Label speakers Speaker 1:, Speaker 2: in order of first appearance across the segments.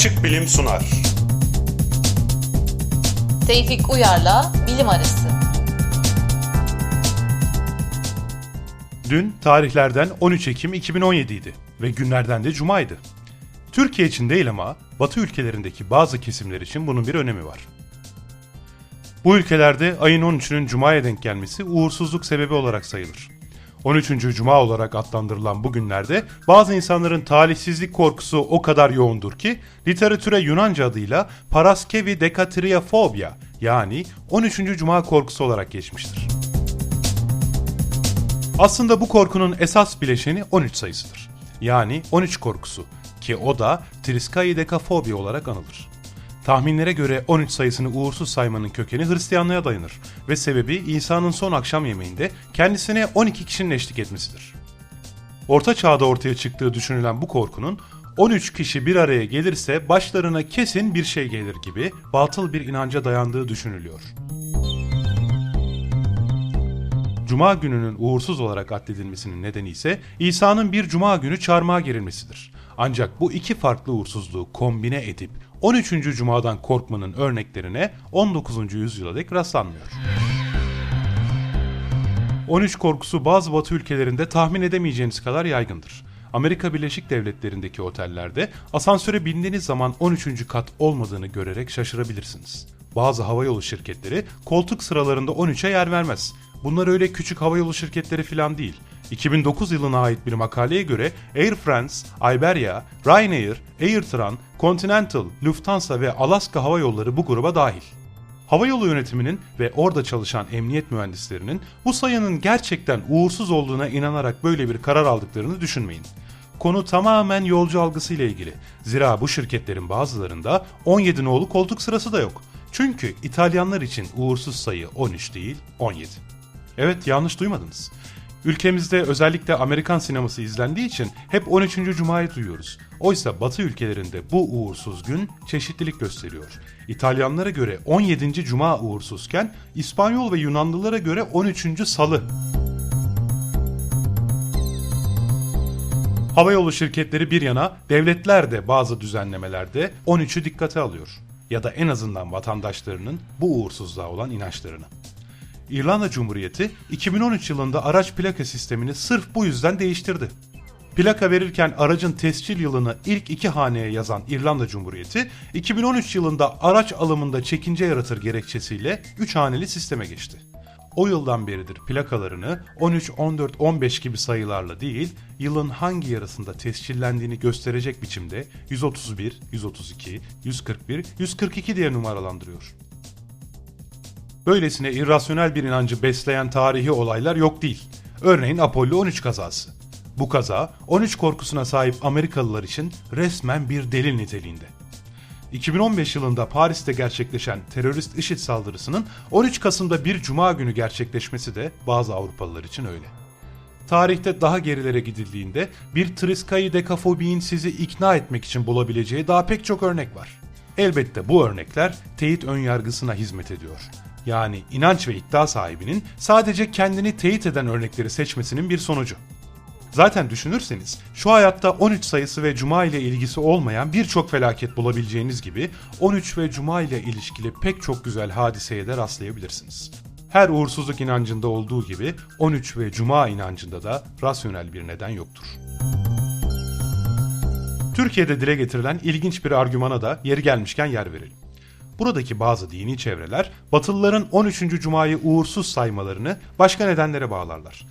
Speaker 1: Açık Bilim sunar.
Speaker 2: Tevfik Uyar'la Bilim Arası.
Speaker 3: Dün tarihlerden 13 Ekim 2017 idi ve günlerden de Cuma'ydı. Türkiye için değil ama Batı ülkelerindeki bazı kesimler için bunun bir önemi var. Bu ülkelerde ayın 13'ünün Cuma'ya denk gelmesi uğursuzluk sebebi olarak sayılır. 13. Cuma olarak adlandırılan bu günlerde bazı insanların talihsizlik korkusu o kadar yoğundur ki literatüre Yunanca adıyla paraskevi dekatriafobia yani 13. Cuma korkusu olarak geçmiştir. Aslında bu korkunun esas bileşeni 13 sayısıdır. Yani 13 korkusu ki o da triskaidekafobia olarak anılır. Tahminlere göre 13 sayısını uğursuz saymanın kökeni Hristiyanlığa dayanır ve sebebi İsa'nın son akşam yemeğinde kendisine 12 kişinin eşlik etmesidir. Orta çağda ortaya çıktığı düşünülen bu korkunun 13 kişi bir araya gelirse başlarına kesin bir şey gelir gibi batıl bir inanca dayandığı düşünülüyor. Cuma gününün uğursuz olarak addedilmesinin nedeni ise İsa'nın bir cuma günü çarmıha gerilmesidir. Ancak bu iki farklı uğursuzluğu kombine edip 13. Cuma'dan korkmanın örneklerine 19. yüzyıla dek rastlanmıyor. 13 korkusu bazı batı ülkelerinde tahmin edemeyeceğiniz kadar yaygındır. Amerika Birleşik Devletleri'ndeki otellerde asansöre bindiğiniz zaman 13. kat olmadığını görerek şaşırabilirsiniz. Bazı havayolu şirketleri koltuk sıralarında 13'e yer vermez. Bunlar öyle küçük havayolu şirketleri falan değil. 2009 yılına ait bir makaleye göre Air France, Iberia, Ryanair, AirTran, Continental, Lufthansa ve Alaska Hava Yolları bu gruba dahil. Havayolu yönetiminin ve orada çalışan emniyet mühendislerinin bu sayının gerçekten uğursuz olduğuna inanarak böyle bir karar aldıklarını düşünmeyin. Konu tamamen yolcu algısı ile ilgili. Zira bu şirketlerin bazılarında 17 nolu koltuk sırası da yok. Çünkü İtalyanlar için uğursuz sayı 13 değil 17. Evet yanlış duymadınız. Ülkemizde özellikle Amerikan sineması izlendiği için hep 13. Cuma'yı duyuyoruz. Oysa Batı ülkelerinde bu uğursuz gün çeşitlilik gösteriyor. İtalyanlara göre 17. Cuma uğursuzken İspanyol ve Yunanlılara göre 13. Salı. Havayolu şirketleri bir yana devletler de bazı düzenlemelerde 13'ü dikkate alıyor. Ya da en azından vatandaşlarının bu uğursuzluğa olan inançlarını. İrlanda Cumhuriyeti 2013 yılında araç plaka sistemini sırf bu yüzden değiştirdi. Plaka verirken aracın tescil yılını ilk iki haneye yazan İrlanda Cumhuriyeti 2013 yılında araç alımında çekince yaratır gerekçesiyle 3 haneli sisteme geçti. O yıldan beridir plakalarını 13, 14, 15 gibi sayılarla değil, yılın hangi yarısında tescillendiğini gösterecek biçimde 131, 132, 141, 142 diye numaralandırıyor. Böylesine irrasyonel bir inancı besleyen tarihi olaylar yok değil. Örneğin Apollo 13 kazası. Bu kaza 13 korkusuna sahip Amerikalılar için resmen bir delil niteliğinde. 2015 yılında Paris'te gerçekleşen terörist IŞİD saldırısının 13 Kasım'da bir cuma günü gerçekleşmesi de bazı Avrupalılar için öyle. Tarihte daha gerilere gidildiğinde bir triskayı dekafobiyin sizi ikna etmek için bulabileceği daha pek çok örnek var. Elbette bu örnekler teyit önyargısına hizmet ediyor yani inanç ve iddia sahibinin sadece kendini teyit eden örnekleri seçmesinin bir sonucu. Zaten düşünürseniz şu hayatta 13 sayısı ve cuma ile ilgisi olmayan birçok felaket bulabileceğiniz gibi 13 ve cuma ile ilişkili pek çok güzel hadiseye de rastlayabilirsiniz. Her uğursuzluk inancında olduğu gibi 13 ve cuma inancında da rasyonel bir neden yoktur. Türkiye'de dile getirilen ilginç bir argümana da yeri gelmişken yer verelim. Buradaki bazı dini çevreler Batılıların 13. Cuma'yı uğursuz saymalarını başka nedenlere bağlarlar.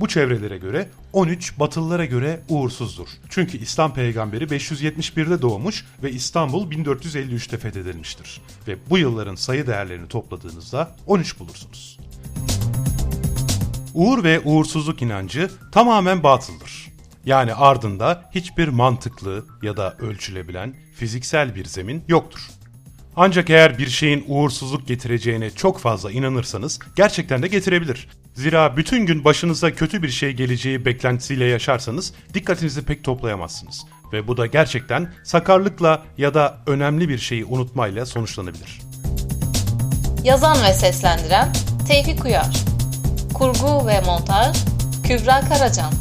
Speaker 3: Bu çevrelere göre 13 Batılılara göre uğursuzdur. Çünkü İslam peygamberi 571'de doğmuş ve İstanbul 1453'te fethedilmiştir. Ve bu yılların sayı değerlerini topladığınızda 13 bulursunuz. Uğur ve uğursuzluk inancı tamamen batıldır. Yani ardında hiçbir mantıklı ya da ölçülebilen fiziksel bir zemin yoktur. Ancak eğer bir şeyin uğursuzluk getireceğine çok fazla inanırsanız gerçekten de getirebilir. Zira bütün gün başınıza kötü bir şey geleceği beklentisiyle yaşarsanız dikkatinizi pek toplayamazsınız. Ve bu da gerçekten sakarlıkla ya da önemli bir şeyi unutmayla sonuçlanabilir.
Speaker 2: Yazan ve seslendiren Tevfik Uyar Kurgu ve montaj Kübra Karacan